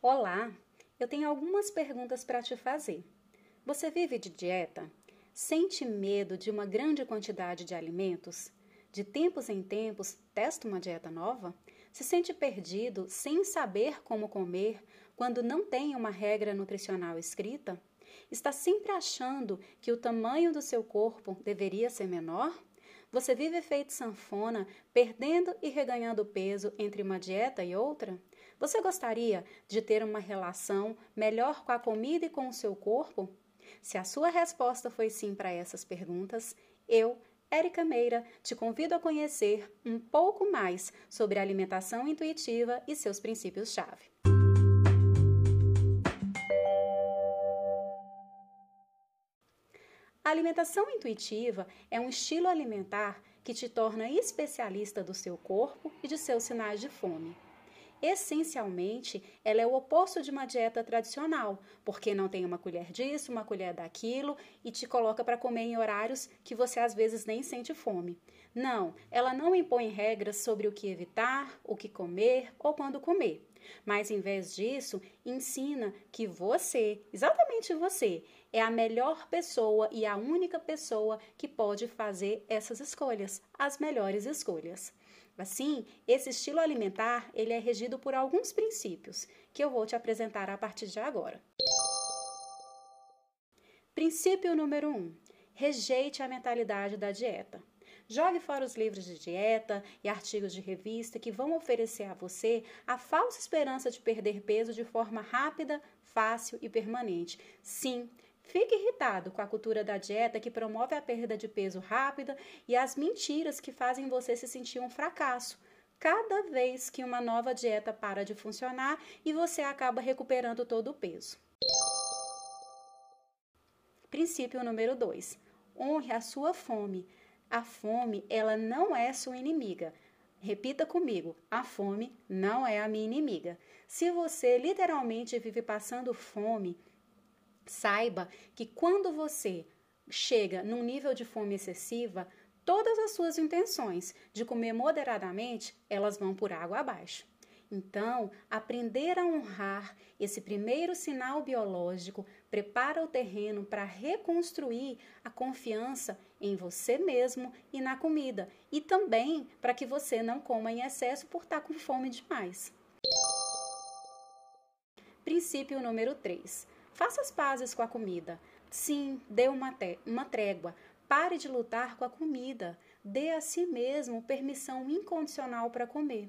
Olá, eu tenho algumas perguntas para te fazer. Você vive de dieta? Sente medo de uma grande quantidade de alimentos? De tempos em tempos, testa uma dieta nova? Se sente perdido sem saber como comer quando não tem uma regra nutricional escrita? Está sempre achando que o tamanho do seu corpo deveria ser menor? Você vive feito sanfona, perdendo e reganhando peso entre uma dieta e outra? Você gostaria de ter uma relação melhor com a comida e com o seu corpo? Se a sua resposta foi sim para essas perguntas, eu, Érica Meira, te convido a conhecer um pouco mais sobre a alimentação intuitiva e seus princípios-chave. A alimentação intuitiva é um estilo alimentar que te torna especialista do seu corpo e de seus sinais de fome. Essencialmente, ela é o oposto de uma dieta tradicional, porque não tem uma colher disso, uma colher daquilo e te coloca para comer em horários que você às vezes nem sente fome. Não, ela não impõe regras sobre o que evitar, o que comer ou quando comer. Mas em vez disso, ensina que você, exatamente você, é a melhor pessoa e a única pessoa que pode fazer essas escolhas, as melhores escolhas. Assim, esse estilo alimentar, ele é regido por alguns princípios, que eu vou te apresentar a partir de agora. Princípio número 1. Um, rejeite a mentalidade da dieta. Jogue fora os livros de dieta e artigos de revista que vão oferecer a você a falsa esperança de perder peso de forma rápida, fácil e permanente. Sim, Fique irritado com a cultura da dieta que promove a perda de peso rápida e as mentiras que fazem você se sentir um fracasso. Cada vez que uma nova dieta para de funcionar e você acaba recuperando todo o peso. Princípio número 2. Honre a sua fome. A fome, ela não é sua inimiga. Repita comigo: a fome não é a minha inimiga. Se você literalmente vive passando fome, Saiba que quando você chega num nível de fome excessiva, todas as suas intenções de comer moderadamente, elas vão por água abaixo. Então, aprender a honrar esse primeiro sinal biológico prepara o terreno para reconstruir a confiança em você mesmo e na comida, e também para que você não coma em excesso por estar com fome demais. Princípio número 3 Faça as pazes com a comida. Sim, dê uma, uma trégua. Pare de lutar com a comida. Dê a si mesmo permissão incondicional para comer.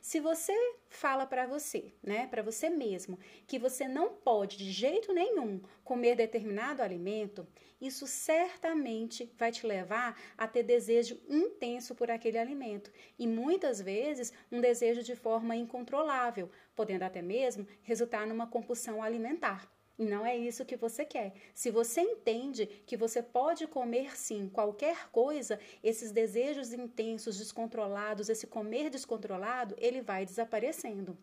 Se você fala para você, né, para você mesmo, que você não pode de jeito nenhum comer determinado alimento, isso certamente vai te levar a ter desejo intenso por aquele alimento e muitas vezes um desejo de forma incontrolável, podendo até mesmo resultar numa compulsão alimentar. E não é isso que você quer. Se você entende que você pode comer sim qualquer coisa, esses desejos intensos, descontrolados, esse comer descontrolado, ele vai desaparecendo.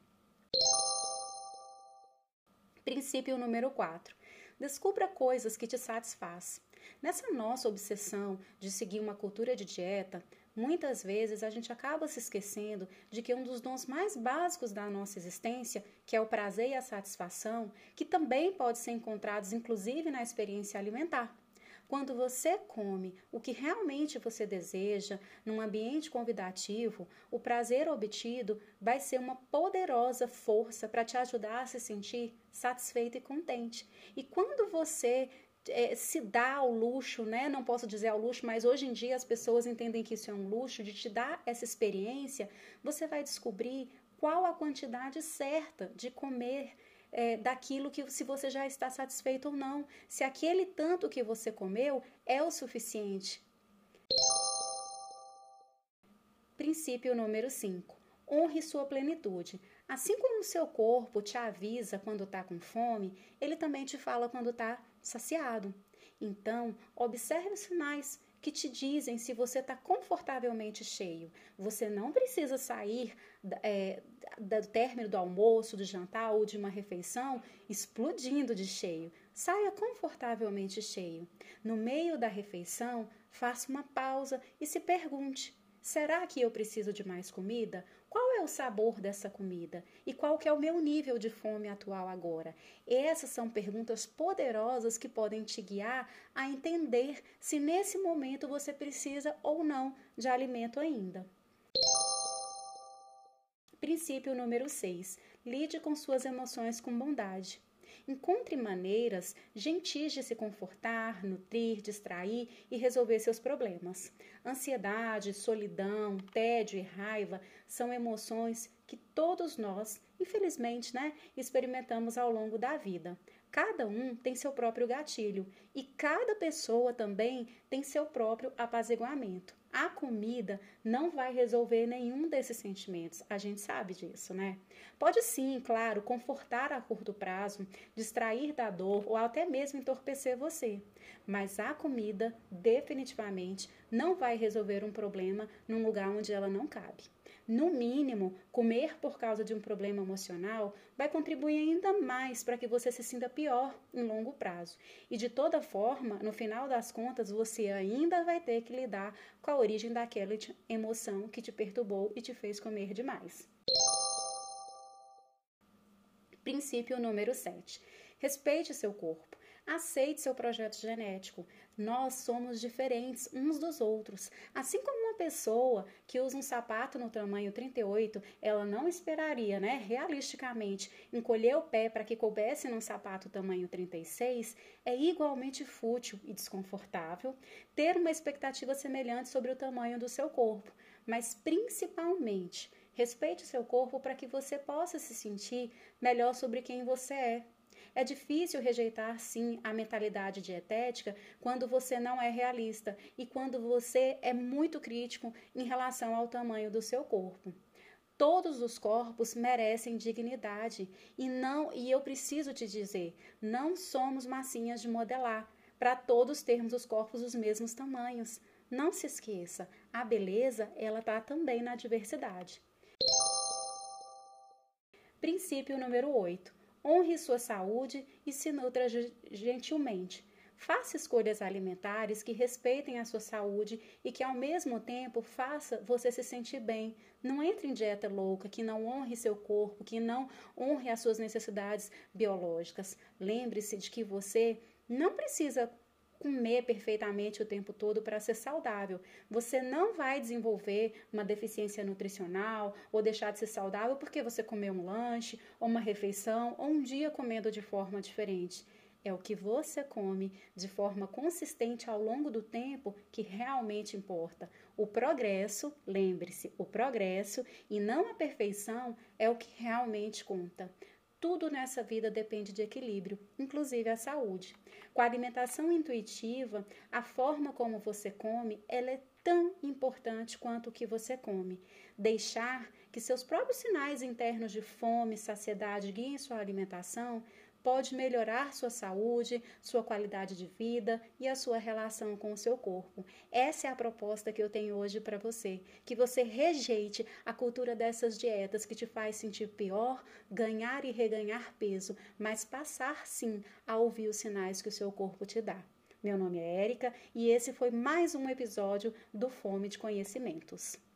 Princípio número 4. Descubra coisas que te satisfaz. Nessa nossa obsessão de seguir uma cultura de dieta, muitas vezes a gente acaba se esquecendo de que um dos dons mais básicos da nossa existência, que é o prazer e a satisfação, que também pode ser encontrados inclusive na experiência alimentar. Quando você come o que realmente você deseja, num ambiente convidativo, o prazer obtido vai ser uma poderosa força para te ajudar a se sentir satisfeito e contente. E quando você é, se dá ao luxo, né? Não posso dizer ao luxo, mas hoje em dia as pessoas entendem que isso é um luxo, de te dar essa experiência, você vai descobrir qual a quantidade certa de comer é, daquilo que se você já está satisfeito ou não. Se aquele tanto que você comeu é o suficiente. Princípio número 5. Honre sua plenitude. Assim como o seu corpo te avisa quando está com fome, ele também te fala quando está saciado. Então, observe os sinais que te dizem se você está confortavelmente cheio. Você não precisa sair é, do término do almoço, do jantar ou de uma refeição explodindo de cheio. Saia confortavelmente cheio. No meio da refeição, faça uma pausa e se pergunte: Será que eu preciso de mais comida? Qual o sabor dessa comida? E qual que é o meu nível de fome atual agora? Essas são perguntas poderosas que podem te guiar a entender se nesse momento você precisa ou não de alimento ainda. Princípio número 6. Lide com suas emoções com bondade. Encontre maneiras gentis de se confortar, nutrir, distrair e resolver seus problemas. Ansiedade, solidão, tédio e raiva são emoções que todos nós, infelizmente, né, experimentamos ao longo da vida. Cada um tem seu próprio gatilho e cada pessoa também tem seu próprio apaziguamento. A comida não vai resolver nenhum desses sentimentos, a gente sabe disso, né? Pode sim, claro, confortar a curto prazo, distrair da dor ou até mesmo entorpecer você, mas a comida definitivamente não vai resolver um problema num lugar onde ela não cabe. No mínimo, comer por causa de um problema emocional vai contribuir ainda mais para que você se sinta pior em longo prazo. E de toda forma, no final das contas, você ainda vai ter que lidar com a origem daquela emoção que te perturbou e te fez comer demais. Princípio número 7. Respeite seu corpo. Aceite seu projeto genético. Nós somos diferentes uns dos outros. Assim como uma pessoa que usa um sapato no tamanho 38, ela não esperaria, né, realisticamente, encolher o pé para que coubesse num sapato tamanho 36, é igualmente fútil e desconfortável ter uma expectativa semelhante sobre o tamanho do seu corpo, mas principalmente Respeite seu corpo para que você possa se sentir melhor sobre quem você é. É difícil rejeitar, sim, a mentalidade dietética quando você não é realista e quando você é muito crítico em relação ao tamanho do seu corpo. Todos os corpos merecem dignidade e não, e eu preciso te dizer, não somos massinhas de modelar para todos termos os corpos dos mesmos tamanhos. Não se esqueça, a beleza ela está também na diversidade. Princípio número 8. Honre sua saúde e se nutra gentilmente. Faça escolhas alimentares que respeitem a sua saúde e que ao mesmo tempo faça você se sentir bem. Não entre em dieta louca que não honre seu corpo, que não honre as suas necessidades biológicas. Lembre-se de que você não precisa comer perfeitamente o tempo todo para ser saudável. Você não vai desenvolver uma deficiência nutricional ou deixar de ser saudável porque você comeu um lanche ou uma refeição ou um dia comendo de forma diferente. É o que você come de forma consistente ao longo do tempo que realmente importa. O progresso, lembre-se, o progresso e não a perfeição é o que realmente conta. Tudo nessa vida depende de equilíbrio, inclusive a saúde. Com a alimentação intuitiva, a forma como você come, ela é tão importante quanto o que você come. Deixar que seus próprios sinais internos de fome, saciedade guiem sua alimentação pode melhorar sua saúde, sua qualidade de vida e a sua relação com o seu corpo. Essa é a proposta que eu tenho hoje para você, que você rejeite a cultura dessas dietas que te faz sentir pior, ganhar e reganhar peso, mas passar sim a ouvir os sinais que o seu corpo te dá. Meu nome é Érica e esse foi mais um episódio do Fome de Conhecimentos.